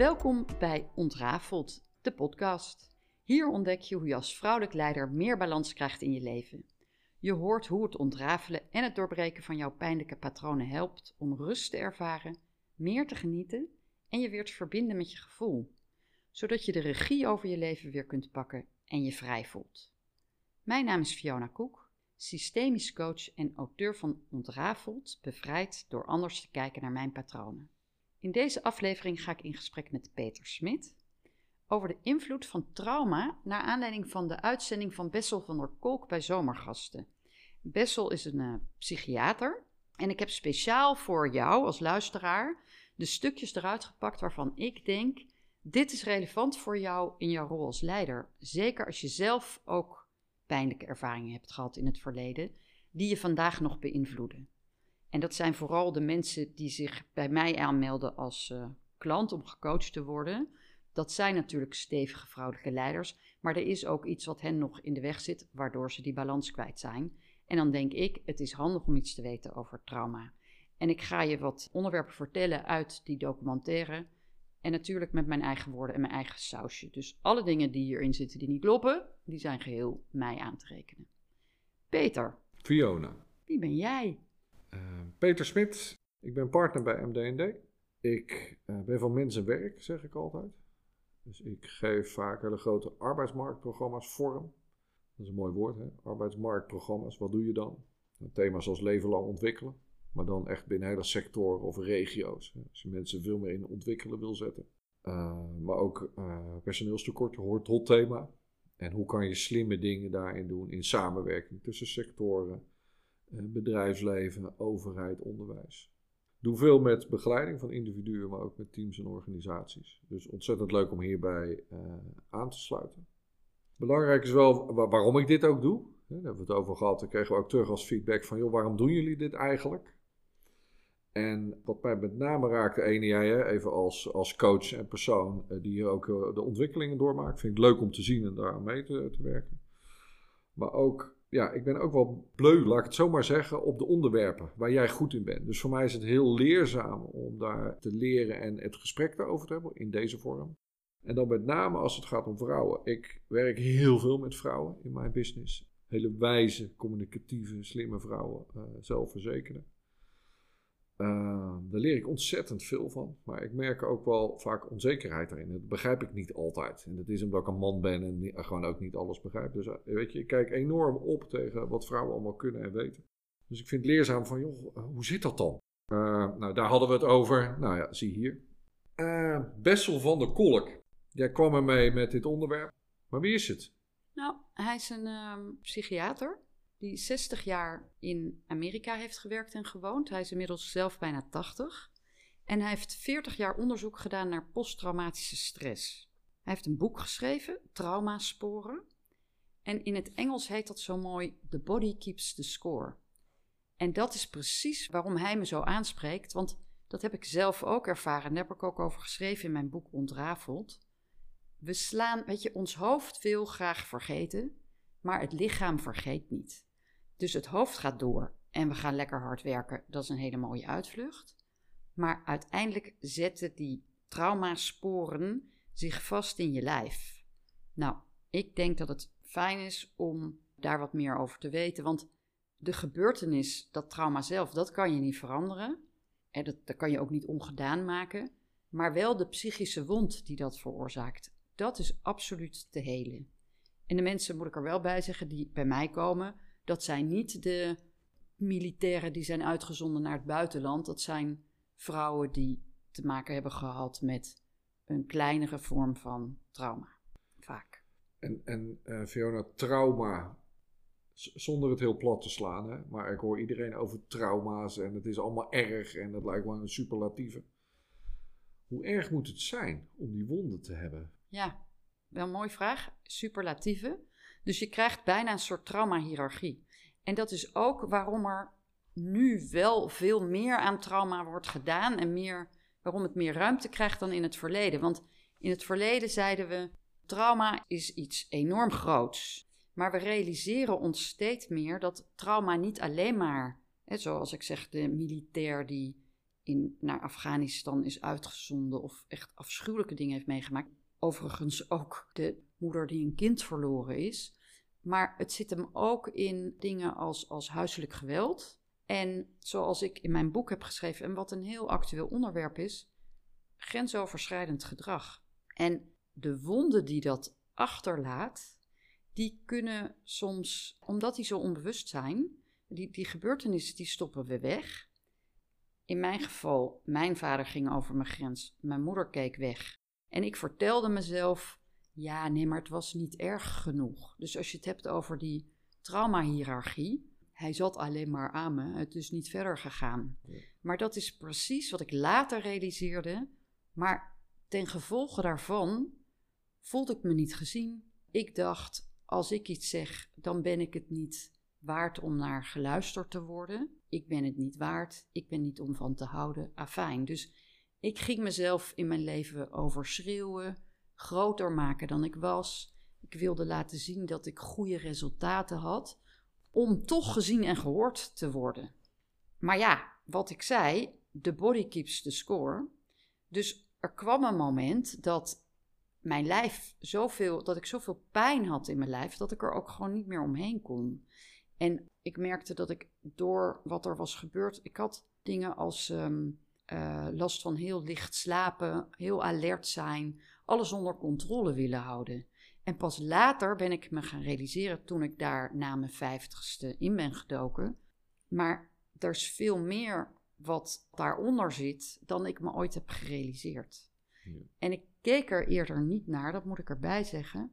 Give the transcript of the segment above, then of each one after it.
Welkom bij Ontrafeld, de podcast. Hier ontdek je hoe je als vrouwelijk leider meer balans krijgt in je leven. Je hoort hoe het ontrafelen en het doorbreken van jouw pijnlijke patronen helpt om rust te ervaren, meer te genieten en je weer te verbinden met je gevoel, zodat je de regie over je leven weer kunt pakken en je vrij voelt. Mijn naam is Fiona Koek, systemisch coach en auteur van Ontrafeld, bevrijd door anders te kijken naar mijn patronen. In deze aflevering ga ik in gesprek met Peter Smit over de invloed van trauma naar aanleiding van de uitzending van Bessel van der Kolk bij Zomergasten. Bessel is een uh, psychiater en ik heb speciaal voor jou als luisteraar de stukjes eruit gepakt waarvan ik denk, dit is relevant voor jou in jouw rol als leider. Zeker als je zelf ook pijnlijke ervaringen hebt gehad in het verleden, die je vandaag nog beïnvloeden. En dat zijn vooral de mensen die zich bij mij aanmelden als uh, klant om gecoacht te worden. Dat zijn natuurlijk stevige vrouwelijke leiders, maar er is ook iets wat hen nog in de weg zit, waardoor ze die balans kwijt zijn. En dan denk ik, het is handig om iets te weten over trauma. En ik ga je wat onderwerpen vertellen uit die documentaire. En natuurlijk met mijn eigen woorden en mijn eigen sausje. Dus alle dingen die hierin zitten die niet kloppen, die zijn geheel mij aan te rekenen. Peter. Fiona. Wie ben jij? Uh, Peter Smit. Ik ben partner bij MDD. Ik uh, ben van mensen werk, zeg ik altijd. Dus ik geef vaak hele grote arbeidsmarktprogramma's vorm. Dat is een mooi woord, hè? arbeidsmarktprogramma's. Wat doe je dan? Thema's als leven lang ontwikkelen. Maar dan echt binnen hele sectoren of regio's. Als je mensen veel meer in ontwikkelen wil zetten. Uh, maar ook uh, personeelstekort hoort hot thema. En hoe kan je slimme dingen daarin doen in samenwerking tussen sectoren, bedrijfsleven, overheid, onderwijs. Doe veel met begeleiding van individuen, maar ook met teams en organisaties. Dus ontzettend leuk om hierbij aan te sluiten. Belangrijk is wel waarom ik dit ook doe. Daar hebben we het over gehad. Dan kregen we ook terug als feedback van, joh, waarom doen jullie dit eigenlijk? En wat mij met name raakte, ene jij, even als, als coach en persoon, eh, die hier ook de ontwikkelingen doormaakt. Vind ik leuk om te zien en daar mee te, te, werken. Maar ook, ja, ik ben ook wel bleu, laat ik het zo maar zeggen, op de onderwerpen waar jij goed in bent. Dus voor mij is het heel leerzaam om daar te leren en het gesprek daarover te hebben, in deze vorm. En dan met name als het gaat om vrouwen. Ik werk heel veel met vrouwen in mijn business. Hele wijze, communicatieve, slimme vrouwen, uh, zelfverzekerde. Uh, daar leer ik ontzettend veel van. Maar ik merk ook wel vaak onzekerheid daarin. Dat begrijp ik niet altijd. En dat is omdat ik een man ben en gewoon ook niet alles begrijp. Dus weet je, ik kijk enorm op tegen wat vrouwen allemaal kunnen en weten. Dus ik vind het leerzaam van, joh, hoe zit dat dan? Uh, nou, daar hadden we het over. Nou ja, zie hier. Uh, Bessel van der Kolk. Jij kwam ermee met dit onderwerp. Maar wie is het? Nou, hij is een um, psychiater die 60 jaar in Amerika heeft gewerkt en gewoond. Hij is inmiddels zelf bijna 80. En hij heeft 40 jaar onderzoek gedaan naar posttraumatische stress. Hij heeft een boek geschreven, Traumasporen. En in het Engels heet dat zo mooi The Body Keeps the Score. En dat is precies waarom hij me zo aanspreekt, want dat heb ik zelf ook ervaren. Daar heb ik ook over geschreven in mijn boek Ontrafeld. We slaan, weet je, ons hoofd wil graag vergeten, maar het lichaam vergeet niet. Dus het hoofd gaat door en we gaan lekker hard werken. Dat is een hele mooie uitvlucht. Maar uiteindelijk zetten die traumasporen zich vast in je lijf. Nou, ik denk dat het fijn is om daar wat meer over te weten. Want de gebeurtenis, dat trauma zelf, dat kan je niet veranderen. En dat, dat kan je ook niet ongedaan maken. Maar wel de psychische wond die dat veroorzaakt. Dat is absoluut te helen. En de mensen, moet ik er wel bij zeggen, die bij mij komen, dat zijn niet de militairen die zijn uitgezonden naar het buitenland. Dat zijn vrouwen die te maken hebben gehad met een kleinere vorm van trauma. Vaak. En, en uh, Fiona, trauma, zonder het heel plat te slaan, hè? maar ik hoor iedereen over trauma's en het is allemaal erg en dat lijkt wel een superlatieve. Hoe erg moet het zijn om die wonden te hebben? Ja, wel een mooie vraag. Superlatieve. Dus je krijgt bijna een soort trauma-hierarchie. En dat is ook waarom er nu wel veel meer aan trauma wordt gedaan en meer, waarom het meer ruimte krijgt dan in het verleden. Want in het verleden zeiden we: trauma is iets enorm groots. Maar we realiseren ons steeds meer dat trauma niet alleen maar, hè, zoals ik zeg, de militair die in, naar Afghanistan is uitgezonden of echt afschuwelijke dingen heeft meegemaakt. Overigens ook de moeder die een kind verloren is. Maar het zit hem ook in dingen als, als huiselijk geweld. En zoals ik in mijn boek heb geschreven, en wat een heel actueel onderwerp is, grensoverschrijdend gedrag. En de wonden die dat achterlaat, die kunnen soms, omdat die zo onbewust zijn, die, die gebeurtenissen die stoppen we weg. In mijn geval, mijn vader ging over mijn grens, mijn moeder keek weg. En ik vertelde mezelf, ja, nee, maar het was niet erg genoeg. Dus als je het hebt over die trauma-hierarchie, hij zat alleen maar aan me, het is niet verder gegaan. Maar dat is precies wat ik later realiseerde. Maar ten gevolge daarvan voelde ik me niet gezien. Ik dacht, als ik iets zeg, dan ben ik het niet waard om naar geluisterd te worden. Ik ben het niet waard, ik ben niet om van te houden. Afijn. Dus ik ging mezelf in mijn leven overschreeuwen, groter maken dan ik was. Ik wilde laten zien dat ik goede resultaten had, om toch gezien en gehoord te worden. Maar ja, wat ik zei, de body keeps the score. Dus er kwam een moment dat mijn lijf zoveel, dat ik zoveel pijn had in mijn lijf, dat ik er ook gewoon niet meer omheen kon. En ik merkte dat ik door wat er was gebeurd, ik had dingen als ehm, eh, last van heel licht slapen, heel alert zijn, alles onder controle willen houden. En pas later ben ik me gaan realiseren, toen ik daar na mijn vijftigste in ben gedoken. Maar er is veel meer wat daaronder zit dan ik me ooit heb gerealiseerd. En ik keek er eerder niet naar, dat moet ik erbij zeggen,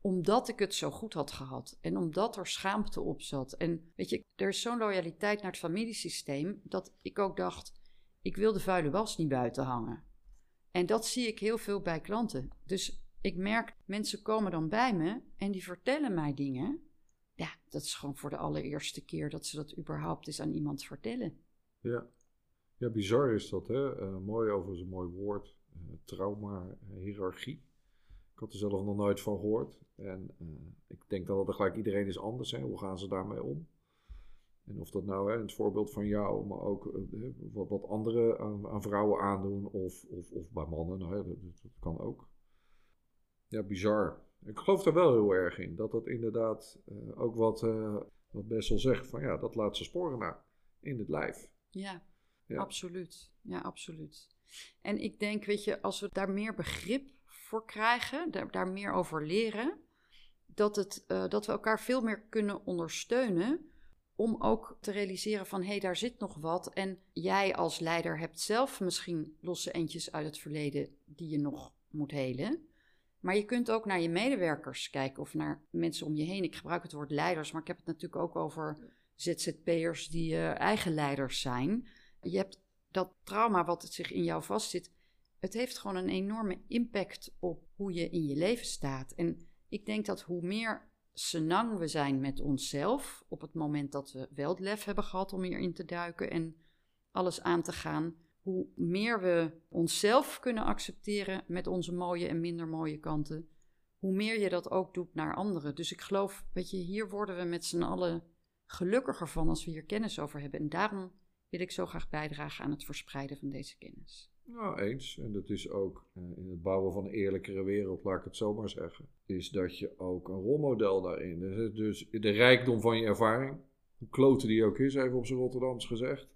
omdat ik het zo goed had gehad en omdat er schaamte op zat. En weet je, er is zo'n loyaliteit naar het familiesysteem dat ik ook dacht, ik wil de vuile was niet buiten hangen. En dat zie ik heel veel bij klanten. Dus ik merk, mensen komen dan bij me en die vertellen mij dingen. Ja, dat is gewoon voor de allereerste keer dat ze dat überhaupt eens aan iemand vertellen. Ja, ja bizar is dat, hè? Uh, mooi over een mooi woord. Uh, trauma, uh, hiërarchie. Ik had er zelf nog nooit van gehoord. En ik denk dat het gelijk iedereen is anders. Hè? Hoe gaan ze daarmee om? En of dat nou hè, het voorbeeld van jou, maar ook wat, wat anderen aan, aan, vrouwen aandoen of, of, of bij mannen, nou, dat, dat, kan ook. Ja, bizar. Ik geloof daar wel heel erg in. Dat dat inderdaad uh, ook wat, uh, wat Bessel zegt, van ja, dat laat ze sporen na in het lijf. Ja, ja, absoluut. Ja, absoluut. En ik denk, weet je, als we daar meer begrip voor krijgen, daar, daar meer over leren, dat, het, uh, dat we elkaar veel meer kunnen ondersteunen om ook te realiseren van hé, hey, daar zit nog wat. En jij als leider hebt zelf misschien losse eentjes uit het verleden die je nog moet helen. Maar je kunt ook naar je medewerkers kijken of naar mensen om je heen. Ik gebruik het woord leiders, maar ik heb het natuurlijk ook over ZZP'ers die uh, eigen leiders zijn. Je hebt dat trauma wat het zich in jou vastzit. Het heeft gewoon een enorme impact op hoe je in je leven staat. En ik denk dat hoe meer senang we zijn met onszelf op het moment dat we wel het lef hebben gehad om hierin te duiken en alles aan te gaan, hoe meer we onszelf kunnen accepteren met onze mooie en minder mooie kanten, hoe meer je dat ook doet naar anderen. Dus ik geloof, weet je, hier worden we met z'n allen gelukkiger van als we hier kennis over hebben. En daarom wil ik zo graag bijdragen aan het verspreiden van deze kennis. Nou, eens. En dat is ook uh, in het bouwen van een eerlijkere wereld, laat ik het zo maar zeggen. Is dat je ook een rolmodel daarin. Dus, dus de rijkdom van je ervaring, hoe klote die ook is, even op zijn Rotterdams gezegd.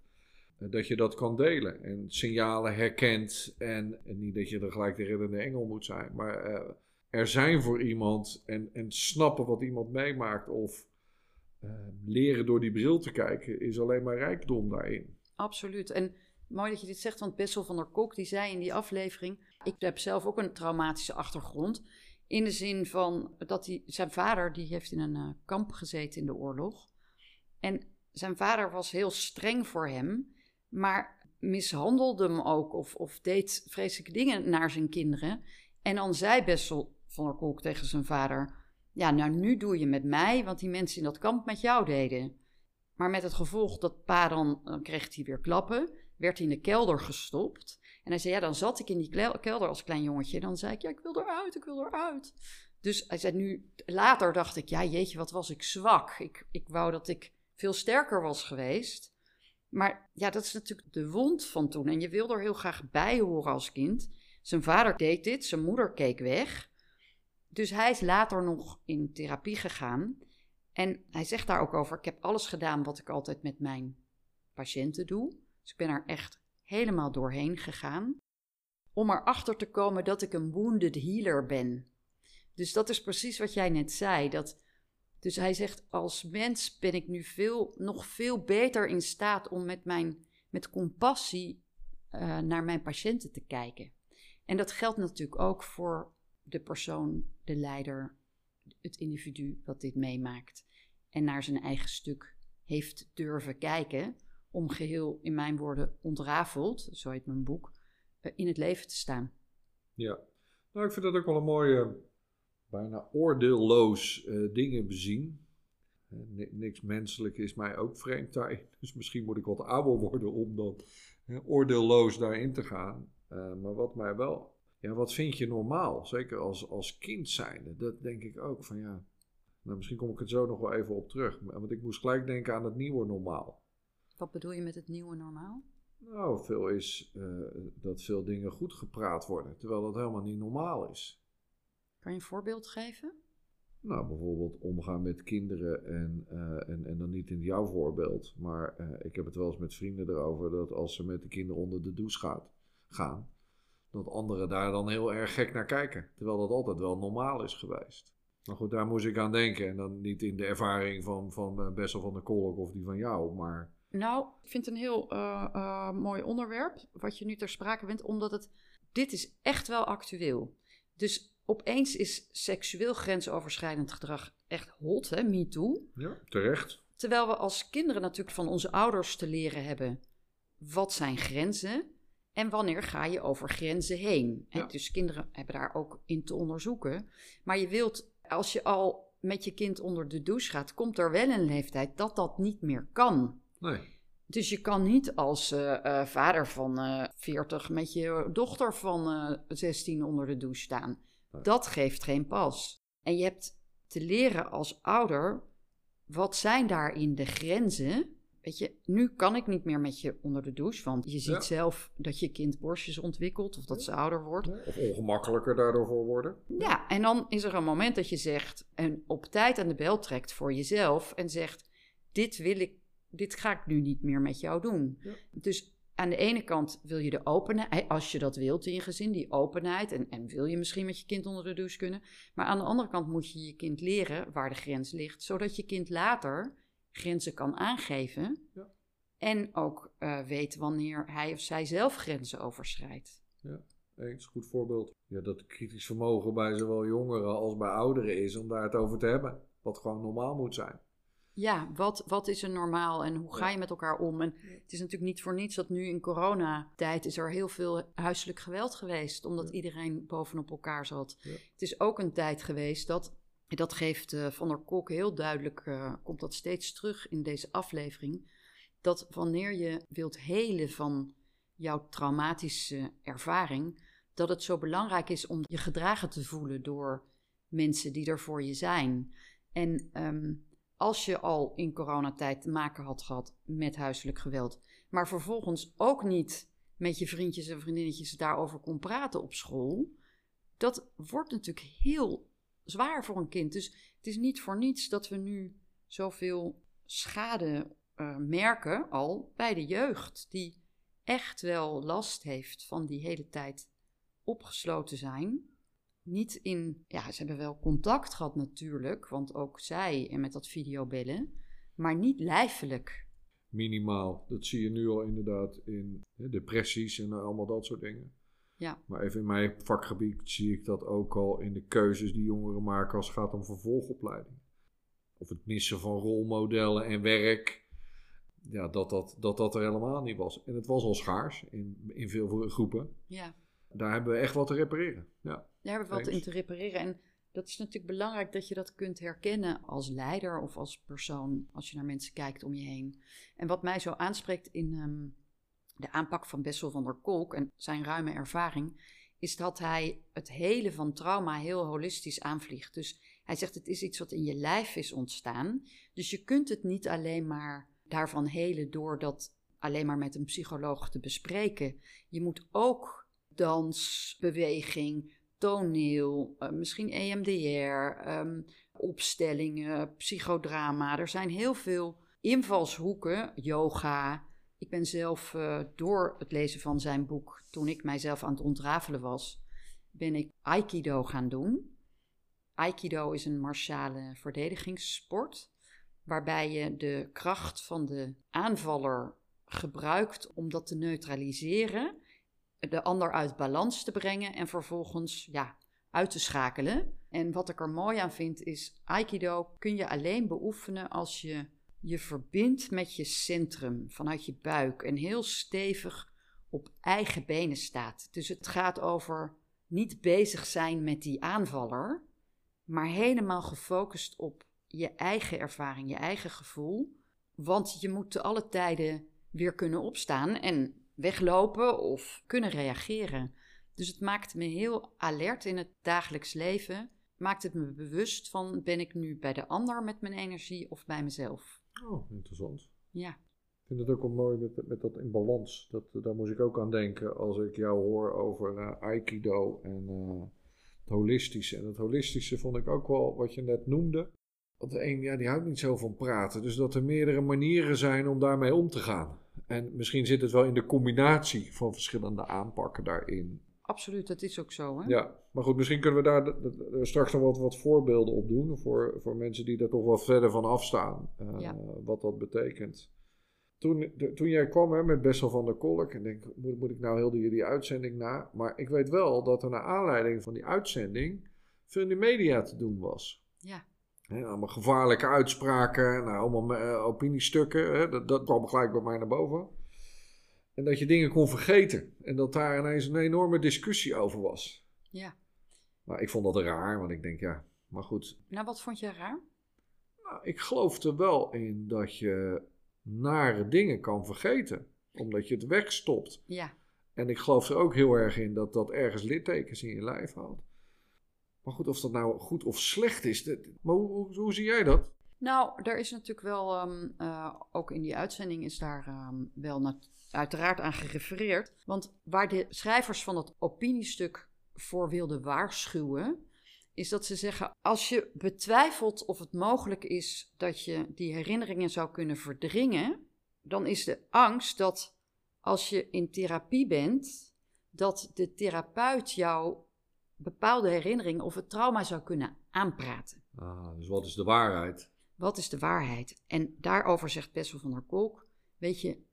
Uh, dat je dat kan delen en signalen herkent. En, niet dat je er gelijk de reddende engel moet zijn. Maar uh, er zijn voor iemand en, en snappen wat iemand meemaakt. Of leren door die bril te kijken, is alleen maar rijkdom daarin. Absoluut. En Mooi dat je dit zegt, want Bessel van der Kok die zei in die aflevering... Ik heb zelf ook een traumatische achtergrond. In de zin van dat hij, zijn vader die heeft in een uh, kamp gezeten in de oorlog. En zijn vader was heel streng voor hem, maar mishandelde hem ook of, of deed vreselijke dingen naar zijn kinderen. En dan zei Bessel van der Kolk tegen zijn vader: Ja, nou nu doe je met mij, want die mensen in dat kamp met jou deden. Maar met het gevolg dat pa dan, dan kreeg hij weer klappen werd hij in de kelder gestopt. En hij zei, ja, dan zat ik in die kelder als klein jongetje. En dan zei ik, ja, ik wil eruit, ik wil eruit. Dus hij zei nu, later dacht ik, ja, jeetje, wat was ik zwak. Ik, ik wou dat ik veel sterker was geweest. Maar ja, dat is natuurlijk de wond van toen. En je wil er heel graag bij horen als kind. Zijn vader deed dit, zijn moeder keek weg. Dus hij is later nog in therapie gegaan. En hij zegt daar ook over: Ik heb alles gedaan wat ik altijd met mijn patiënten doe. Dus ik ben er echt helemaal doorheen gegaan. Om erachter te komen dat ik een wounded healer ben. Dus dat is precies wat jij net zei. Dat, dus hij zegt: Als mens ben ik nu veel, nog veel beter in staat om met, mijn, met compassie uh, naar mijn patiënten te kijken. En dat geldt natuurlijk ook voor de persoon, de leider, het individu wat dit meemaakt. En naar zijn eigen stuk heeft durven kijken om geheel, in mijn woorden, ontrafeld, zo heet mijn boek, eh, in het leven te staan. Ja, nou ik vind dat ook wel een mooie, bijna oordeelloos uh, dingen bezien. niks menselijk is mij ook vreemd daarin. Dus misschien moet ik wat ouder worden om dan oordeelloos daarin te gaan. Uh, maar wat mij wel ja, wat vind je normaal? Zeker als, als kind zijnde. Dat denk ik ook van ja. Nou, misschien kom ik het zo nog wel even op terug. Want ik moest gelijk denken aan het nieuwe normaal. Wat bedoel je met het nieuwe normaal? Nou, veel is uh, dat veel dingen goed gepraat worden, terwijl dat helemaal niet normaal is. Kan je een voorbeeld geven? Nou, bijvoorbeeld omgaan met kinderen en, uh, en, en dan niet in jouw voorbeeld, maar uh, ik heb het wel eens met vrienden erover dat als ze met de kinderen onder de douche gaat, gaan, dat anderen daar dan heel erg gek naar kijken. Terwijl dat altijd wel normaal is geweest. Maar goed, daar moest ik aan denken. En dan niet in de ervaring van, van Bessel van der Kolk of die van jou, maar... Nou, ik vind het een heel uh, uh, mooi onderwerp, wat je nu ter sprake bent, omdat het... Dit is echt wel actueel. Dus opeens is seksueel grensoverschrijdend gedrag echt hot, hè, me too. Ja, terecht. Terwijl we als kinderen natuurlijk van onze ouders te leren hebben... wat zijn grenzen en wanneer ga je over grenzen heen? Ja. Dus kinderen hebben daar ook in te onderzoeken. Maar je wilt, als je al met je kind onder de douche gaat, komt er wel een leeftijd dat dat niet meer kan. Nee. Dus je kan niet als uh, uh, vader van uh, 40 met je dochter van 16 onder de douche staan. Nee. Dat geeft geen pas. En je hebt te leren als ouder, wat zijn daarin de grenzen? Weet je, nu kan ik niet meer met je onder de douche, want je ziet ja. zelf dat je kind borstjes ontwikkelt of dat ze ouder wordt. Ja. Of ongemakkelijker daardoor voor worden. Ja, en dan is er een moment dat je zegt en op tijd aan de bel trekt voor jezelf en zegt: Dit wil ik, dit ga ik nu niet meer met jou doen. Dus aan de ene kant wil je de openheid, als je dat wilt in je gezin, die openheid. En, en wil je misschien met je kind onder de douche kunnen. Maar aan de andere kant moet je je kind leren waar de grens ligt, zodat je kind later grenzen kan aangeven. Ja. En ook uh, weet wanneer hij of zij zelf grenzen overschrijdt. Ja, eens goed voorbeeld. Ja, dat kritisch vermogen bij zowel jongeren als bij ouderen is om daar het over te hebben. Wat gewoon normaal moet zijn. Ja, wat, wat is er normaal en hoe ga je met elkaar om? En het is natuurlijk niet voor niets dat nu in coronatijd is er heel veel huiselijk geweld geweest. Omdat iedereen bovenop elkaar zat. Het is ook een tijd geweest dat dat geeft uh, Van der Kolk heel duidelijk, uh, komt dat steeds terug in deze aflevering. Dat wanneer je wilt helen van jouw traumatische ervaring, dat het zo belangrijk is om je gedragen te voelen door mensen die er voor je zijn. En um, als je al in coronatijd te maken had gehad met huiselijk geweld, maar vervolgens ook niet met je vriendjes en vriendinnetjes daarover kon praten op school, dat wordt natuurlijk heel zwaar voor een kind. Dus het is niet voor niets dat we nu zoveel schade uh, merken al bij de jeugd, die echt wel last heeft van die hele tijd opgesloten zijn. Niet in, ja, ze hebben wel contact gehad natuurlijk, want ook zij en met dat videobellen, maar niet lijfelijk. Minimaal. Dat zie je nu al inderdaad in hè, depressies en allemaal dat soort dingen. Ja. Maar even in mijn vakgebied zie ik dat ook al in de keuzes die jongeren maken als het gaat om vervolgopleiding. Of het missen van rolmodellen en werk. Ja, dat dat, dat dat er helemaal niet was. En het was al schaars in, in veel groepen. Ja. Daar hebben we echt wat te repareren. Ja, Daar hebben we wat in te repareren. En dat is natuurlijk belangrijk dat je dat kunt herkennen als leider of als persoon. Als je naar mensen kijkt om je heen. En wat mij zo aanspreekt in... Um, de aanpak van Bessel van der Kolk en zijn ruime ervaring, is dat hij het hele van trauma heel holistisch aanvliegt. Dus hij zegt het is iets wat in je lijf is ontstaan. Dus je kunt het niet alleen maar daarvan helen door dat alleen maar met een psycholoog te bespreken. Je moet ook dans, beweging, toneel, uh, misschien EMDR, um, opstellingen, psychodrama. Er zijn heel veel invalshoeken, yoga. Ik ben zelf uh, door het lezen van zijn boek, toen ik mijzelf aan het ontrafelen was, ben ik Aikido gaan doen. Aikido is een martiale verdedigingssport, waarbij je de kracht van de aanvaller gebruikt om dat te neutraliseren, de ander uit balans te brengen en vervolgens ja, uit te schakelen. En wat ik er mooi aan vind is, Aikido kun je alleen beoefenen als je je verbindt met je centrum vanuit je buik en heel stevig op eigen benen staat. Dus het gaat over niet bezig zijn met die aanvaller, maar helemaal gefocust op je eigen ervaring, je eigen gevoel. Want je moet te alle tijden weer kunnen opstaan en weglopen of kunnen reageren. Dus het maakt me heel alert in het dagelijks leven. Maakt het me bewust van ben ik nu bij de ander met mijn energie of bij mezelf. Oh, interessant. Ja. Ik vind het ook wel mooi met, met dat in balans. Dat, daar moest ik ook aan denken als ik jou hoor over uh, Aikido en uh, het holistische. En het holistische vond ik ook wel wat je net noemde. Want de een ja, die houdt niet zo van praten. Dus dat er meerdere manieren zijn om daarmee om te gaan. En misschien zit het wel in de combinatie van verschillende aanpakken daarin. Absoluut, dat is ook zo. Hè? Ja, maar goed, misschien kunnen we daar straks nog wat, wat voorbeelden op doen. Voor, voor mensen die daar toch wel verder van afstaan. Uh, Wat dat betekent. Toen, de, toen jij kwam hè, met Bessel van der Kolk, en denk, moet, moet ik nou heel die, die uitzending na? Maar ik weet wel dat er naar aanleiding van die uitzending veel in de media te doen was. Ja. He, allemaal gevaarlijke uitspraken, nou, allemaal uh, opiniestukken. Dat, dat kwam gelijk bij mij naar boven. En dat je dingen kon vergeten. En dat daar ineens een enorme discussie over was. Ja. Maar ik vond dat raar, want ik denk, ja, maar goed. Nou, wat vond je raar? Nou, ik geloof er wel in dat je nare dingen kan vergeten. Omdat je het wegstopt. Ja. En ik geloof er ook heel erg in dat dat ergens littekens in je lijf houdt. Maar goed, of dat nou goed of slecht is. Dat, maar hoe, hoe, zie jij dat? Nou, er is natuurlijk wel, um, uh, ook in die uitzending is daar um, wel uiteraard aan gerefereerd. Want waar de schrijvers van het opiniestuk voor wilden waarschuwen, is dat ze zeggen: als je betwijfelt of het mogelijk is dat je die herinneringen zou kunnen verdringen, dan is de angst dat als je in therapie bent, dat de therapeut jou bepaalde herinneringen of het trauma zou kunnen aanpraten. Ah, dus wat is de waarheid? Wat is de waarheid? En daarover zegt Bessel van der Kolk: Weet je,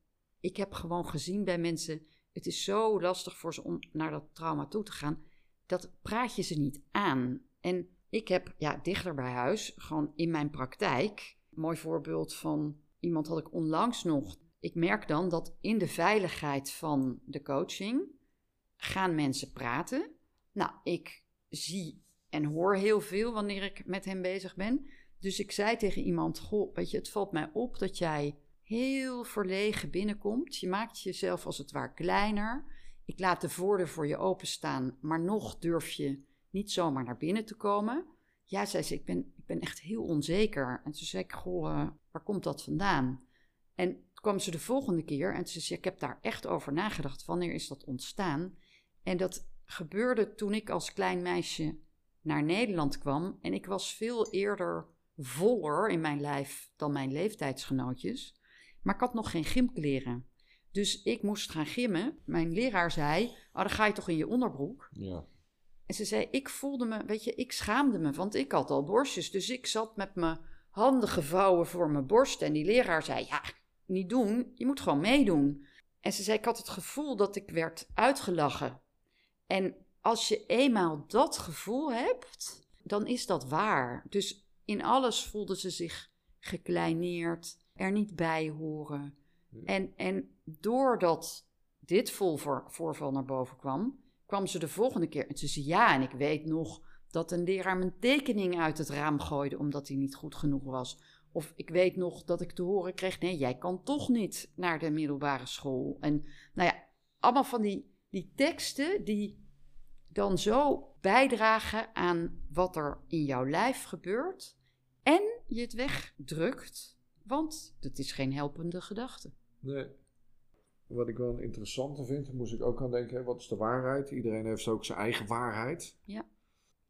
ik heb gewoon gezien bij mensen, het is zo lastig voor ze om naar dat trauma toe te gaan. Dat praat je ze niet aan. En ik heb ja, dichter bij huis, gewoon in mijn praktijk, mooi voorbeeld van iemand had ik onlangs nog. Ik merk dan dat in de veiligheid van de coaching gaan mensen praten. Nou, ik zie en hoor heel veel wanneer ik met hem bezig ben. Dus ik zei tegen iemand: Goh, weet je, het valt mij op dat jij heel verlegen binnenkomt. Je maakt jezelf als het ware kleiner. Ik laat de voordeur voor je openstaan, maar nog durf je niet zomaar naar binnen te komen. Ja, zei ze, ik ben, ik ben echt heel onzeker. En toen zei ik, goh, uh, waar komt dat vandaan? En toen kwam ze de volgende keer en ze zei, ik heb daar echt over nagedacht. Wanneer is dat ontstaan? En dat gebeurde toen ik als klein meisje naar Nederland kwam. En ik was veel eerder voller in mijn lijf dan mijn leeftijdsgenootjes. Maar ik had nog geen gymkleren. Dus ik moest gaan gimmen. Mijn leraar zei: Oh, dan ga je toch in je onderbroek? Ja. En ze zei: Ik voelde me, weet je, ik schaamde me, want ik had al borstjes. Dus ik zat met mijn handen gevouwen voor mijn borst. En die leraar zei: Ja, niet doen, je moet gewoon meedoen. En ze zei: Ik had het gevoel dat ik werd uitgelachen. En als je eenmaal dat gevoel hebt, dan is dat waar. Dus in alles voelde ze zich gekleineerd er niet bij horen. En, en doordat dit voorval naar boven kwam, kwam ze de volgende keer en ze zei ja, en ik weet nog dat een leraar mijn tekening uit het raam gooide omdat hij niet goed genoeg was. Of ik weet nog dat ik te horen kreeg, nee, jij kan toch niet naar de middelbare school. En nou ja, allemaal van die, die teksten die dan zo bijdragen aan wat er in jouw lijf gebeurt. En je het wegdrukt want het is geen helpende gedachte. Nee. wat ik wel een interessante vind, moest ik ook aan denken, hè, wat is de waarheid? Iedereen heeft ook zijn eigen waarheid. Ja.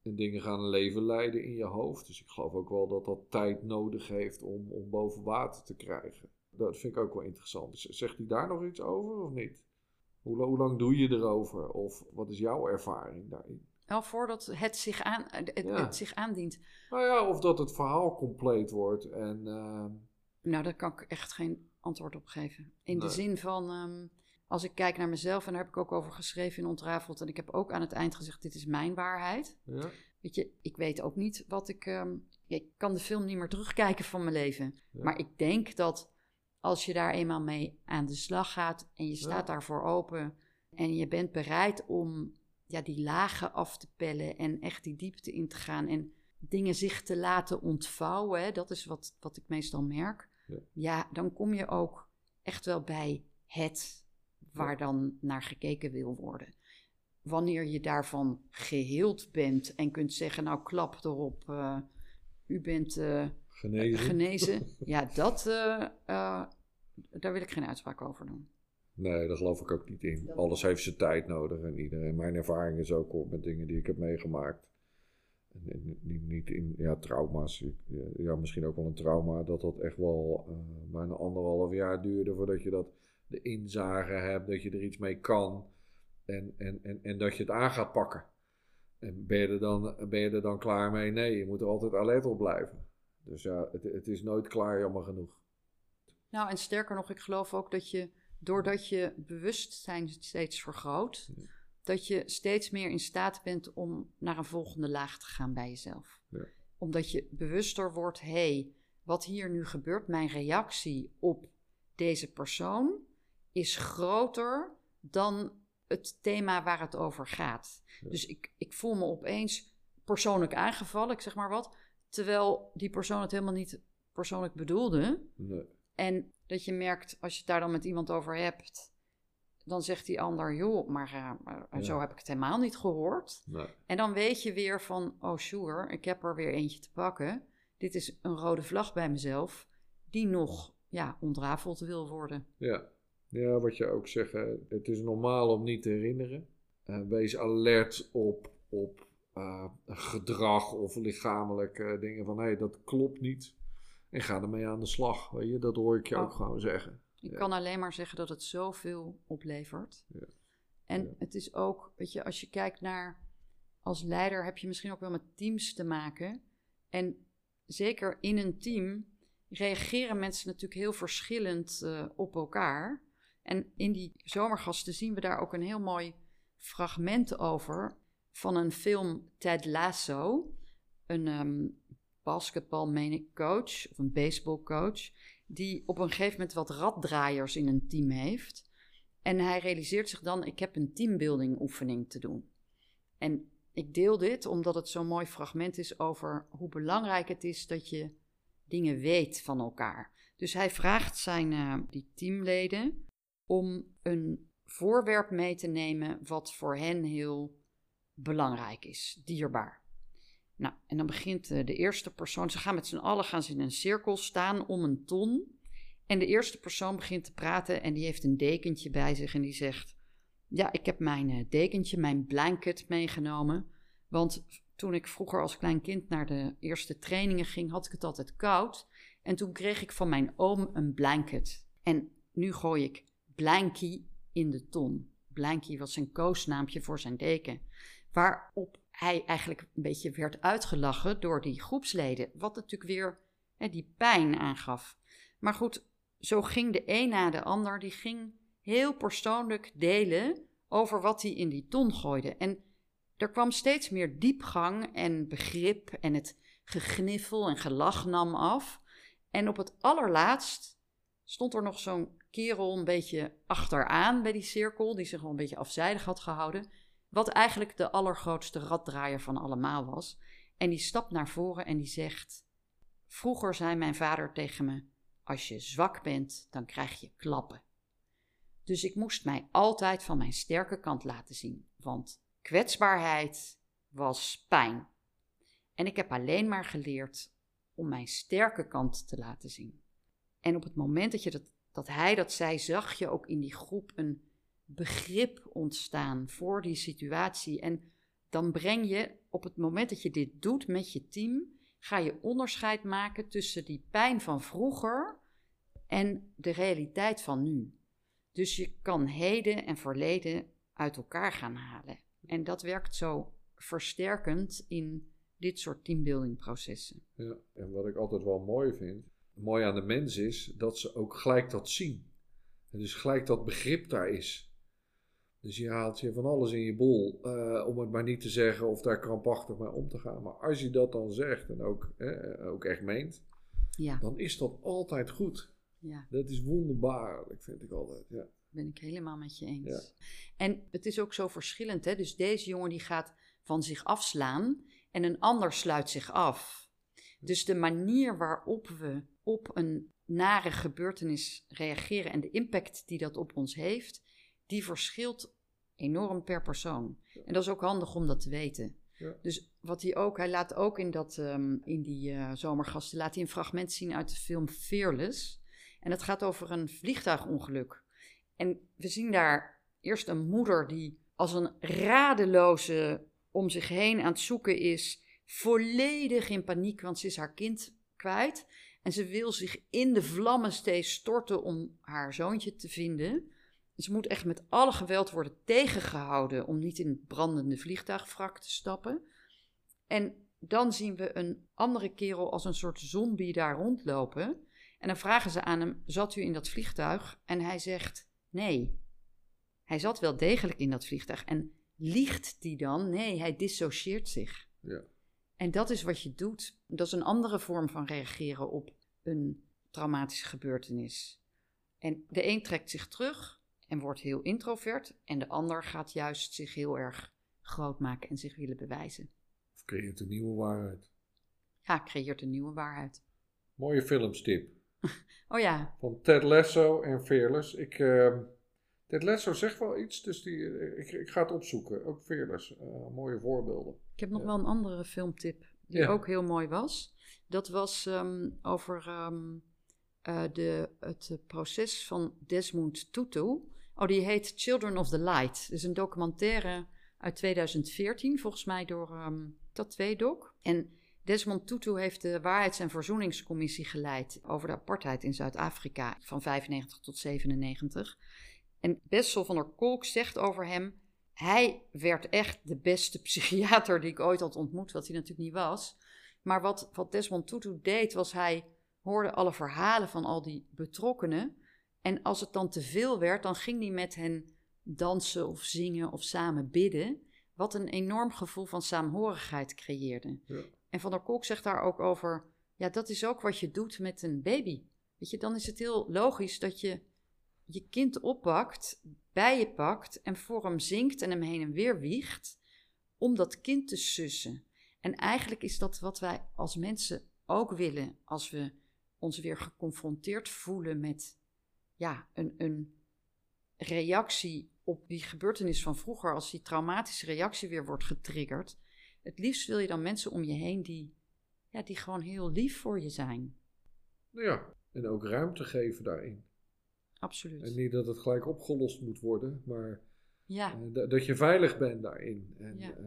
En dingen gaan een leven leiden in je hoofd. Dus ik geloof ook wel dat dat tijd nodig heeft om, om boven water te krijgen. Dat vind ik ook wel interessant. Zegt hij daar nog iets over of niet? Hoe, hoe lang doe je erover? Of wat is jouw ervaring daarin? Wel voordat het zich, aan, het, Ja. het zich aandient. Nou ja, of dat het verhaal compleet wordt. En eh, Nou, daar kan ik echt geen antwoord op geven. In de zin van, ehm, als ik kijk naar mezelf, en daar heb ik ook over geschreven in Ontrafeld, en ik heb ook aan het eind gezegd, dit is mijn waarheid. ja, Weet je, ik weet ook niet wat ik... ehm, ik kan de film niet meer terugkijken van mijn leven. Ja. Maar ik denk dat als je daar eenmaal mee aan de slag gaat en je staat daarvoor open en je bent bereid om ja, die lagen af te pellen en echt die diepte in te gaan en dingen zich te laten ontvouwen, hè, dat is wat, wat ik meestal merk. Ja. Ja, dan kom je ook echt wel bij het waar dan naar gekeken wil worden. Wanneer je daarvan geheeld bent en kunt zeggen, nou klap erop, eh, u bent eh, genezen. genezen. ja, dat, eh, eh, daar wil ik geen uitspraak over doen. Nee, daar geloof ik ook niet in. Alles heeft zijn tijd nodig en iedereen. Mijn ervaring is ook op met dingen die ik heb meegemaakt. En, niet, niet in ja, trauma's. Ja, misschien ook wel een trauma dat dat echt wel eh bijna anderhalf jaar duurde voordat je dat de inzage hebt, dat je er iets mee kan en, en, en, en dat je het aan gaat pakken. En ben je, er dan, ben je er dan klaar mee? Nee, je moet er altijd alert op blijven. Dus ja, het, het is nooit klaar, jammer genoeg. Nou, en sterker nog, ik geloof ook dat je, doordat je bewustzijn steeds vergroot, Ja. dat je steeds meer in staat bent om naar een volgende laag te gaan bij jezelf. Ja. Omdat je bewuster wordt, hé, hey, wat hier nu gebeurt, mijn reactie op deze persoon is groter dan het thema waar het over gaat. Ja. Dus ik, ik voel me opeens persoonlijk aangevallen, ik zeg maar wat, terwijl die persoon het helemaal niet persoonlijk bedoelde. Nee. En dat je merkt, als je het daar dan met iemand over hebt, dan zegt die ander, joh, maar eh, maar Ja. zo heb ik het helemaal niet gehoord. Nee. En dan weet je weer van, oh sure, ik heb er weer eentje te pakken. Dit is een rode vlag bij mezelf, die nog ja, ontrafeld wil worden. Ja. ja, wat je ook zegt, het is normaal om niet te herinneren. Eh, wees alert op, op eh, gedrag of lichamelijke dingen van hé, hey, dat klopt niet. En ga ermee aan de slag. Weet je? Dat hoor ik je ook Oh. gewoon zeggen. Ik Ja. kan alleen maar zeggen dat het zoveel oplevert. Ja. En Ja. het is ook, weet je, als je kijkt naar als leider heb je misschien ook wel met teams te maken. En zeker in een team reageren mensen natuurlijk heel verschillend eh, op elkaar. En in die zomergasten zien we daar ook een heel mooi fragment over van een film Ted Lasso. Een ehm basketbal, meen ik, coach of een baseballcoach. Die op een gegeven moment wat raddraaiers in een team heeft. En hij realiseert zich dan, ik heb een teambuilding oefening te doen. En ik deel dit omdat het zo'n mooi fragment is over hoe belangrijk het is dat je dingen weet van elkaar. Dus hij vraagt zijn eh, die teamleden om een voorwerp mee te nemen wat voor hen heel belangrijk is, dierbaar. Nou, en dan begint eh, de eerste persoon, ze gaan met z'n allen gaan ze in een cirkel staan om een ton. En de eerste persoon begint te praten en die heeft een dekentje bij zich en die zegt: Ja, ik heb mijn eh, dekentje, mijn blanket meegenomen. Want toen ik vroeger als klein kind naar de eerste trainingen ging, had ik het altijd koud. En toen kreeg ik van mijn oom een blanket. En nu gooi ik blankie in de ton. Blankie was zijn koosnaampje voor zijn deken. Waarop hij eigenlijk een beetje werd uitgelachen door die groepsleden. Wat natuurlijk weer hè, die pijn aangaf. Maar goed, zo ging de een na de ander. Die ging heel persoonlijk delen over wat hij in die ton gooide. En er kwam steeds meer diepgang en begrip en het gegniffel en gelach nam af. En op het allerlaatst stond er nog zo'n kerel een beetje achteraan bij die cirkel, die zich wel een beetje afzijdig had gehouden. Wat eigenlijk de allergrootste raddraaier van allemaal was. En die stapt naar voren en die zegt: Vroeger zei mijn vader tegen me: Als je zwak bent, dan krijg je klappen. Dus ik moest mij altijd van mijn sterke kant laten zien, want kwetsbaarheid was pijn. En ik heb alleen maar geleerd om mijn sterke kant te laten zien. En op het moment dat je dat, dat hij dat zij, zag je ook in die groep een begrip ontstaan voor die situatie. En dan breng je op het moment dat je dit doet met je team, ga je onderscheid maken tussen die pijn van vroeger en de realiteit van nu. Dus je kan heden en verleden uit elkaar gaan halen. En dat werkt zo versterkend in dit soort teambuilding processen. Ja, en wat ik altijd wel mooi vind, mooi aan de mens is dat ze ook gelijk dat zien. En dus gelijk dat begrip daar is. Dus je haalt je van alles in je bol, uh, om het maar niet te zeggen of daar krampachtig mee om te gaan. Maar als je dat dan zegt en ook, ook echt meent, ja. dan is dat altijd goed. Ja. Dat is wonderbaarlijk, vind ik altijd. Ja. Ben ik helemaal met je eens. Ja. En het is ook zo verschillend. Hè? Dus deze jongen die gaat van zich afslaan en een ander sluit zich af. Dus de manier waarop we op een nare gebeurtenis reageren en de impact die dat op ons heeft, die verschilt enorm per persoon. En dat is ook handig om dat te weten. Ja. Dus wat hij ook, hij laat ook in, dat, um, in die uh, zomergasten, laat hij een fragment zien uit de film Fearless. En het gaat over een vliegtuigongeluk. En we zien daar eerst een moeder die als een radeloze om zich heen aan het zoeken is, volledig in paniek, want ze is haar kind kwijt. En ze wil zich in de vlammen steeds storten om haar zoontje te vinden. Ze moet echt met alle geweld worden tegengehouden om niet in het brandende vliegtuigwrak te stappen. En dan zien we een andere kerel als een soort zombie daar rondlopen. En dan vragen ze aan hem: Zat u in dat vliegtuig? En hij zegt: Nee. Hij zat wel degelijk in dat vliegtuig. En liegt die dan? Nee, hij dissocieert zich. Ja. En dat is wat je doet. Dat is een andere vorm van reageren op een traumatische gebeurtenis. En de een trekt zich terug en wordt heel introvert, en de ander gaat juist zich heel erg groot maken en zich willen bewijzen. Of creëert een nieuwe waarheid. Ja, creëert een nieuwe waarheid. Mooie filmstip. oh ja. Van Ted Lasso en Fearless. Ik, uh, Ted Lasso zegt wel iets, dus die, eh, ik, ik ga het opzoeken. Ook Fearless. Uh, mooie voorbeelden. Ik heb nog wel een andere filmtip die ook heel mooi was. Dat was um, over um, uh, de, het proces van Desmond Tutu. Oh, die heet Children of the Light. Is een documentaire uit 2014, volgens mij door um, dat Tweedok. En Desmond Tutu heeft de Waarheids- en Verzoeningscommissie geleid over de apartheid in Zuid-Afrika van 95 tot 97. En Bessel van der Kolk zegt over hem: hij werd echt de beste psychiater die ik ooit had ontmoet, wat hij natuurlijk niet was. Maar wat, wat Desmond Tutu deed, was hij hoorde alle verhalen van al die betrokkenen. En als het dan te veel werd, dan ging hij met hen dansen of zingen of samen bidden. Wat een enorm gevoel van saamhorigheid creëerde. Ja. En Van der Kolk zegt daar ook over: ja, dat is ook wat je doet met een baby. Weet je, dan is het heel logisch dat je je kind oppakt, bij je pakt en voor hem zingt en hem heen en weer wiegt, om dat kind te sussen. En eigenlijk is dat wat wij als mensen ook willen als we ons weer geconfronteerd voelen met ja, een, een reactie op die gebeurtenis van vroeger, als die traumatische reactie weer wordt getriggerd. Het liefst wil je dan mensen om je heen die, ja, die gewoon heel lief voor je zijn. Nou ja, en ook ruimte geven daarin. Absoluut. En niet dat het gelijk opgelost moet worden, maar ja. Uh, dat je veilig bent daarin. En, ja. Uh,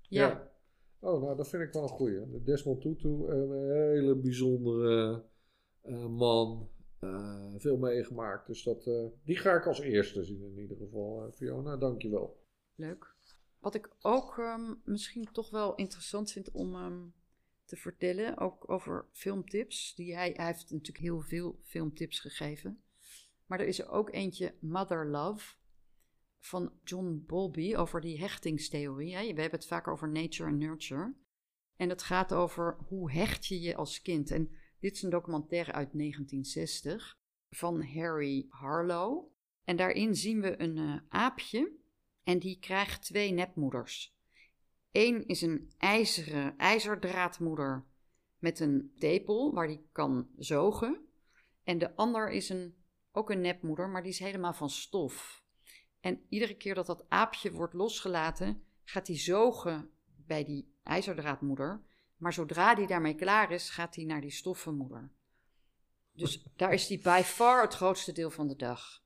ja. ja. Oh, nou, dat vind ik wel een goeie. Desmond Tutu, een hele bijzondere uh, man. Veel meegemaakt. Dus dat, die ga ik als eerste zien in ieder geval. Fiona, dankjewel. Leuk. Wat ik ook um, misschien toch wel interessant vind om um, te vertellen, ook over filmtips. Die hij, hij heeft natuurlijk heel veel filmtips gegeven. Maar er is ook eentje, Mother Love, van John Bowlby, over die hechtingstheorie. We hebben het vaak over nature en nurture. En het gaat over hoe hecht je je als kind. En dit is een documentaire uit 1960 van Harry Harlow. En daarin zien we een uh, aapje en die krijgt twee nepmoeders. Eén is een ijzeren, ijzerdraadmoeder met een tepel waar die kan zogen. En de ander is een ook een nepmoeder, maar die is helemaal van stof. En iedere keer dat dat aapje wordt losgelaten, gaat hij zogen bij die ijzerdraadmoeder. Maar zodra die daarmee klaar is, gaat hij naar die stoffenmoeder. Dus daar is die by far het grootste deel van de dag.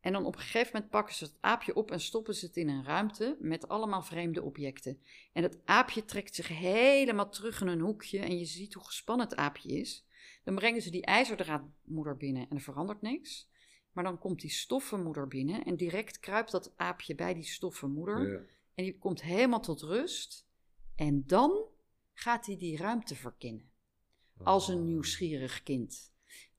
En dan op een gegeven moment pakken ze het aapje op en stoppen ze het in een ruimte met allemaal vreemde objecten. En het aapje trekt zich helemaal terug in een hoekje en je ziet hoe gespannen het aapje is. Dan brengen ze die ijzerdraadmoeder binnen en er verandert niks. Maar dan komt die stoffenmoeder binnen en direct kruipt dat aapje bij die stoffenmoeder. Ja. En die komt helemaal tot rust. En dan gaat hij die ruimte verkennen. Als een Ah. nieuwsgierig kind.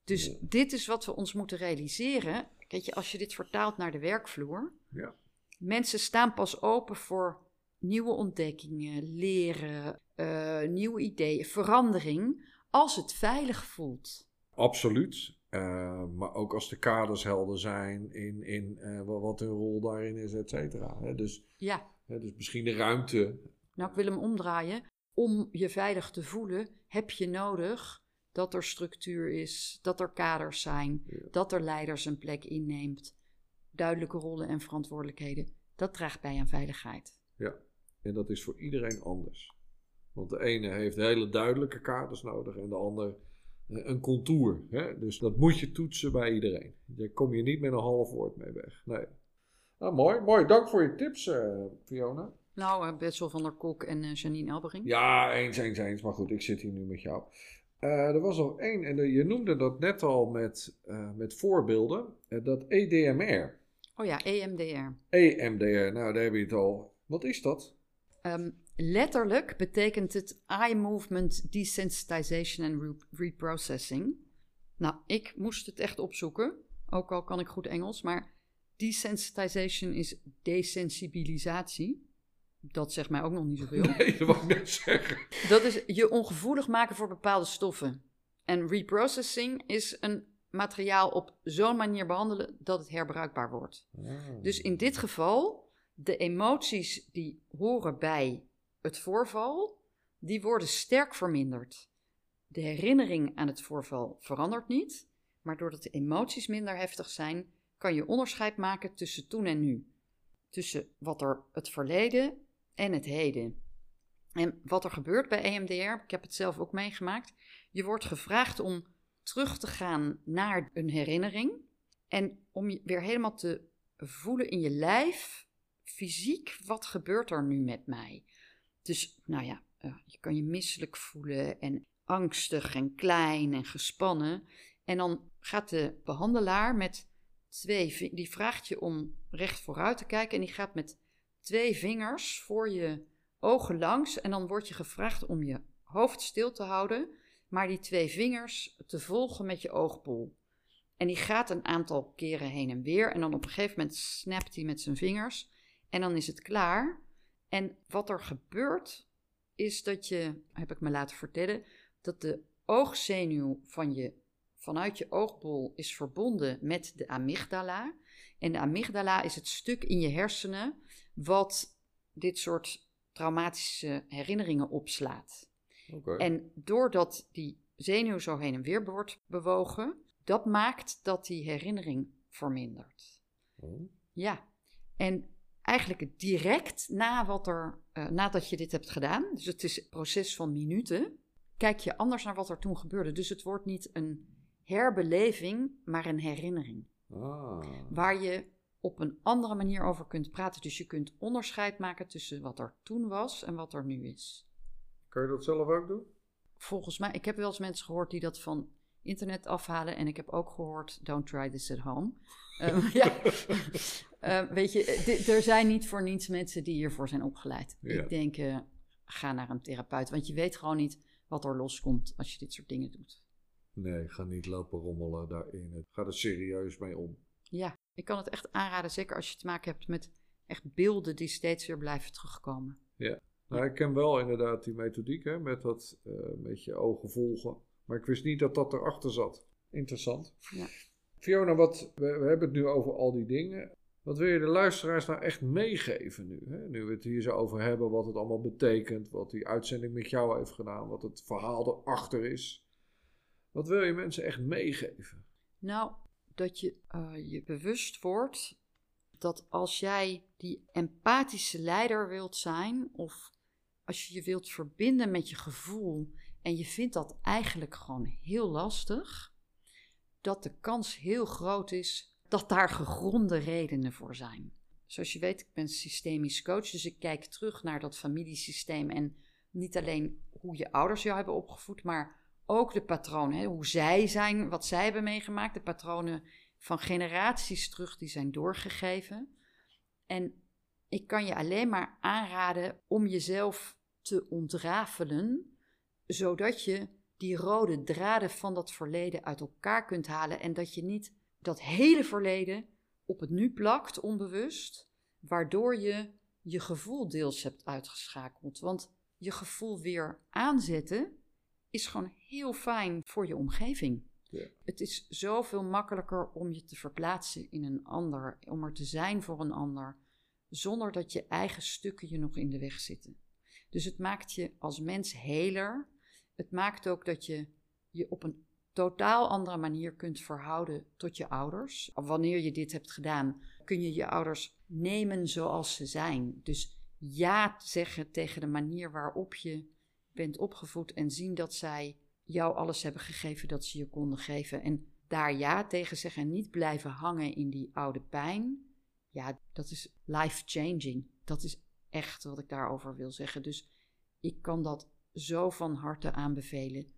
Dus Ja. dit is wat we ons moeten realiseren. Kijk je, als je dit vertaalt naar de werkvloer. Ja. Mensen staan pas open voor nieuwe ontdekkingen, leren, eh, nieuwe ideeën, verandering. Als het veilig voelt. Absoluut. Eh, maar ook als de kaders helder zijn in, in eh, wa- wat hun rol daarin is, et cetera. Dus, Ja, hè, dus misschien de ruimte. nou ik wil hem omdraaien. Om je veilig te voelen heb je nodig dat er structuur is, dat er kaders zijn, Ja. dat er leiders een plek inneemt, duidelijke rollen en verantwoordelijkheden. Dat draagt bij aan veiligheid. En dat is voor iedereen anders. Want de ene heeft hele duidelijke kaders nodig en de ander eh, een contour. Hè? Dus dat moet je toetsen bij iedereen. Daar kom je niet met een half woord mee weg. Nee. Nou, mooi. Mooi. Dank voor je tips, eh, Fiona. Nou, eh, Betsel van der Kok en eh, Janine Elbering. Ja, eens, eens, eens. Maar goed, ik zit hier nu met jou. Eh, er was nog één, en je noemde dat net al met, met voorbeelden. dat EDMR. Oh ja, EMDR. EMDR, nou daar heb je het al. Wat is dat? Ehm, letterlijk betekent het Eye Movement Desensitization and Re- Reprocessing. Nou, ik moest het echt opzoeken, ook al kan ik goed Engels, maar desensitization is desensibilisatie. Dat zegt mij ook nog niet zoveel. Nee, dat wou ik net zeggen. Dat is je ongevoelig maken voor bepaalde stoffen. En reprocessing is een materiaal op zo'n manier behandelen dat het herbruikbaar wordt. Dus in dit geval, de emoties die horen bij het voorval, die worden sterk verminderd. De herinnering aan het voorval verandert niet, maar doordat de emoties minder heftig zijn, kan je onderscheid maken tussen toen en nu. Tussen wat er het verleden en het heden. En wat er gebeurt bij EMDR, ik heb het zelf ook meegemaakt, je wordt gevraagd om terug te gaan naar een herinnering en om je weer helemaal te voelen in je lijf, fysiek, wat gebeurt er nu met mij? Dus, nou ja, eh, je kan je misselijk voelen en angstig en klein en gespannen. En dan gaat de behandelaar met twee, die vraagt je om recht vooruit te kijken en die gaat met twee vingers voor je ogen langs en dan wordt je gevraagd om je hoofd stil te houden, maar die twee vingers te volgen met je oogbol. En die gaat een aantal keren heen en weer. En dan op een gegeven moment snapt hij met zijn vingers. En dan is het klaar. En wat er gebeurt, is dat je, heb ik me laten vertellen, dat de oogzenuw van je, vanuit je oogbol is verbonden met de amygdala. En de amygdala is het stuk in je hersenen wat dit soort traumatische herinneringen opslaat. Oké. En doordat die zenuw zo heen en weer wordt bewogen, dat maakt dat die herinnering vermindert. Oh. Ja, en eigenlijk direct na wat er, eh, nadat je dit hebt gedaan, dus het is een proces van minuten, kijk je anders naar wat er toen gebeurde. Dus het wordt niet een herbeleving, maar een herinnering. Ah. Waar je op een andere manier over kunt praten. Dus je kunt onderscheid maken tussen wat er toen was en wat er nu is. Kan je dat zelf ook doen? Volgens mij, ik heb wel eens mensen gehoord die dat van internet afhalen. En ik heb ook gehoord, don't try this at home. Ehm, ja. Ehm, weet je, di- er zijn niet voor niets mensen die hiervoor zijn opgeleid. Ja. Ik denk, eh, ga naar een therapeut. Want je weet gewoon niet wat er loskomt als je dit soort dingen doet. Nee, ga niet lopen rommelen daarin. Ga er serieus mee om. Ja, ik kan het echt aanraden. Zeker als je te maken hebt met echt beelden die steeds weer blijven terugkomen. Nou, ik ken wel inderdaad die methodiek, hè, met dat eh, met je ogen volgen. Maar ik wist niet dat dat erachter zat. Interessant. Ja. Fiona, wat, we, we hebben het nu over al die dingen. Wat wil je de luisteraars nou echt meegeven nu? Hè? Nu we het hier zo over hebben, wat het allemaal betekent, wat die uitzending met jou heeft gedaan, wat het verhaal erachter is. Wat wil je mensen echt meegeven? Nou, dat je eh, je bewust wordt dat als jij die empathische leider wilt zijn, of als je je wilt verbinden met je gevoel en je vindt dat eigenlijk gewoon heel lastig, dat de kans heel groot is dat daar gegronde redenen voor zijn. Zoals je weet, ik ben systemisch coach, dus ik kijk terug naar dat familiesysteem en niet alleen hoe je ouders jou hebben opgevoed, maar ook de patronen, hè, hoe zij zijn, wat zij hebben meegemaakt, de patronen van generaties terug die zijn doorgegeven. En ik kan je alleen maar aanraden om jezelf te ontrafelen, zodat je die rode draden van dat verleden uit elkaar kunt halen en dat je niet dat hele verleden op het nu plakt, onbewust, waardoor je je gevoel deels hebt uitgeschakeld. Want je gevoel weer aanzetten is gewoon heel fijn voor je omgeving. Ja. Het is zoveel makkelijker om je te verplaatsen in een ander, om er te zijn voor een ander, zonder dat je eigen stukken je nog in de weg zitten. Dus het maakt je als mens heler. Het maakt ook dat je je op een totaal andere manier kunt verhouden tot je ouders. Wanneer je dit hebt gedaan, kun je je ouders nemen zoals ze zijn. Dus ja zeggen tegen de manier waarop je bent opgevoed en zien dat zij jou alles hebben gegeven dat ze je konden geven. En daar ja tegen zeggen en niet blijven hangen in die oude pijn. Ja, dat is life-changing. Dat is echt wat ik daarover wil zeggen. Dus ik kan dat zo van harte aanbevelen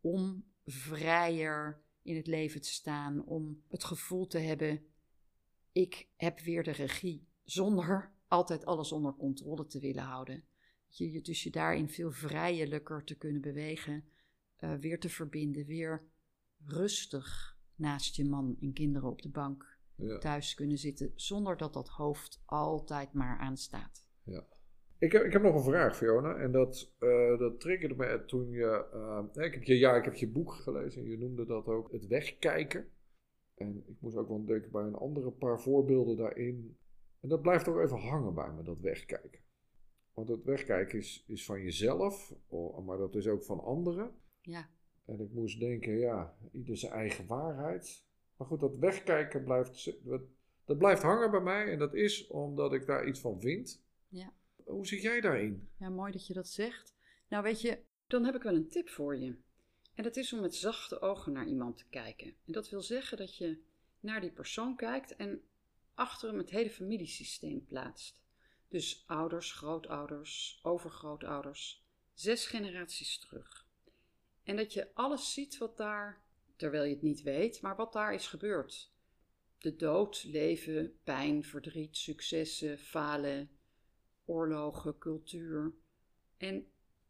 om vrijer in het leven te staan, om het gevoel te hebben: ik heb weer de regie, zonder altijd alles onder controle te willen houden. Je, dus je daarin veel vrijelijker te kunnen bewegen, uh, weer te verbinden, weer rustig naast je man en kinderen op de bank ja. thuis kunnen zitten, zonder dat dat hoofd altijd maar aanstaat. Ja. Ik heb, ik heb nog een vraag, Fiona. En dat, uh, dat triggerde me toen je. Uh, ik, heb je ja, ik heb je boek gelezen en je noemde dat ook het wegkijken. En ik moest ook wel denken bij een andere paar voorbeelden daarin. En dat blijft ook even hangen bij me, dat wegkijken. Want het wegkijken is, is van jezelf, maar dat is ook van anderen. Ja. En ik moest denken, ja, ieder zijn eigen waarheid. Maar goed, dat wegkijken blijft, dat blijft hangen bij mij. En dat is omdat ik daar iets van vind. Ja. Hoe zit jij daarin? Ja, mooi dat je dat zegt. Nou, weet je, dan heb ik wel een tip voor je. En dat is om met zachte ogen naar iemand te kijken. En dat wil zeggen dat je naar die persoon kijkt en achter hem het hele familiesysteem plaatst. Dus ouders, grootouders, overgrootouders, zes generaties terug. En dat je alles ziet wat daar, terwijl je het niet weet, maar wat daar is gebeurd. De dood, leven, pijn, verdriet, successen, falen, oorlogen, cultuur. En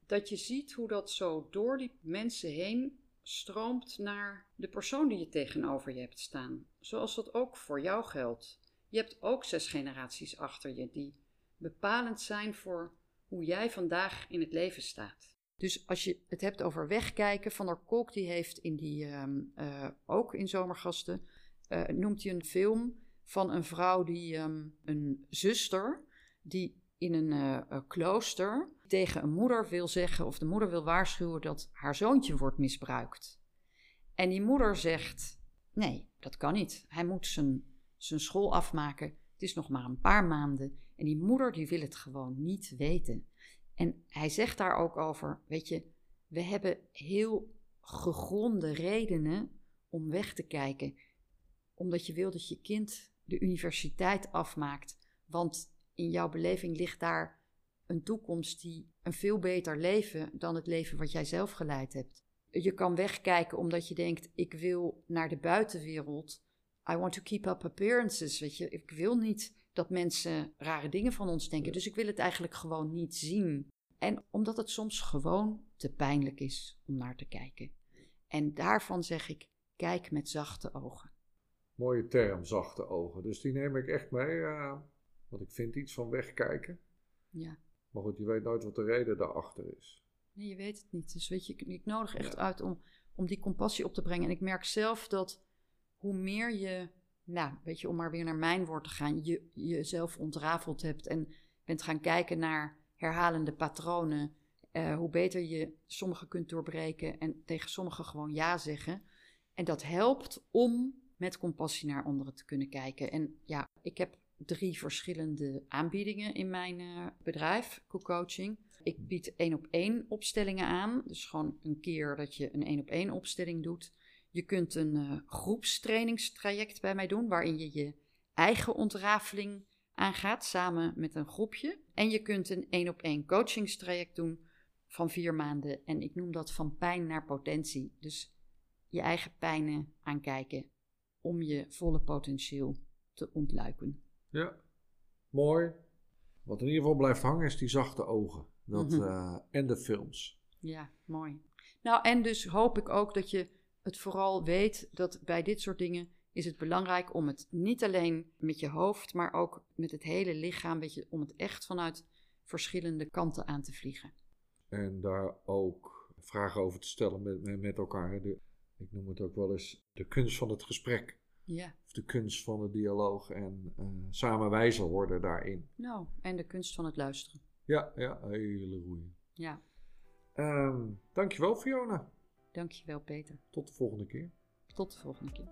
dat je ziet hoe dat zo door die mensen heen stroomt naar de persoon die je tegenover je hebt staan. Zoals dat ook voor jou geldt. Je hebt ook zes generaties achter je die bepalend zijn voor hoe jij vandaag in het leven staat. Dus als je het hebt over wegkijken, Van der Kolk die heeft in die, ehm, eh, ook in Zomergasten, uh, noemt hij een film van een vrouw die ehm, een zuster, die in een uh, klooster tegen een moeder wil zeggen, of de moeder wil waarschuwen dat haar zoontje wordt misbruikt. En die moeder zegt: Nee, dat kan niet. Hij moet zijn, zijn school afmaken. Het is nog maar een paar maanden. En die moeder die wil het gewoon niet weten. En hij zegt daar ook over: Weet je, we hebben heel gegronde redenen om weg te kijken. Omdat je wil dat je kind de universiteit afmaakt. Want in jouw beleving ligt daar een toekomst die een veel beter leven dan het leven wat jij zelf geleid hebt. Je kan wegkijken omdat je denkt: ik wil naar de buitenwereld. I want to keep up appearances. Weet je, ik wil niet dat mensen rare dingen van ons denken. Dus ik wil het eigenlijk gewoon niet zien. En omdat het soms gewoon te pijnlijk is om naar te kijken. En daarvan zeg ik: kijk met zachte ogen. Mooie term, zachte ogen. Dus die neem ik echt mee. Uh, want ik vind iets van wegkijken. Ja. Maar goed, je weet nooit wat de reden daarachter is. Nee, je weet het niet. Dus weet je, ik nodig echt uit om, om die compassie op te brengen. En ik merk zelf dat hoe meer je, nou, weet je, om maar weer naar mijn woord te gaan, je jezelf ontrafeld hebt en bent gaan kijken naar herhalende patronen, uh, hoe beter je sommige kunt doorbreken en tegen sommige gewoon ja zeggen. En dat helpt om met compassie naar anderen te kunnen kijken. En ja, ik heb drie verschillende aanbiedingen in mijn uh, bedrijf, co-coaching. Ik bied één op één opstellingen aan. Dus gewoon een keer dat je een één op één opstelling doet. Je kunt een uh, groepstrainingstraject bij mij doen, waarin je je eigen ontrafeling aangaat samen met een groepje. En je kunt een één op één coachingstraject doen van vier maanden. En ik noem dat van pijn naar potentie. Dus je eigen pijnen aankijken om je volle potentieel te ontluiken. Ja, mooi. Wat in ieder geval blijft hangen is die zachte ogen. Dat, mhm. eh, en de films. Ja, mooi. Nou, en dus hoop ik ook dat je het vooral weet dat bij dit soort dingen is het belangrijk om het niet alleen met je hoofd, maar ook met het hele lichaam, weet je, om het echt vanuit verschillende kanten aan te vliegen. En daar ook vragen over te stellen met, met elkaar. De, ik noem het ook wel eens de kunst van het gesprek. Ja. Of de kunst van de dialoog en uh, samen wijzer worden daarin. Nou, en de kunst van het luisteren. Ja, ja, hele goeie. Ja. Um, dankjewel Fiona. Dankjewel Peter. Tot de volgende keer. Tot de volgende keer.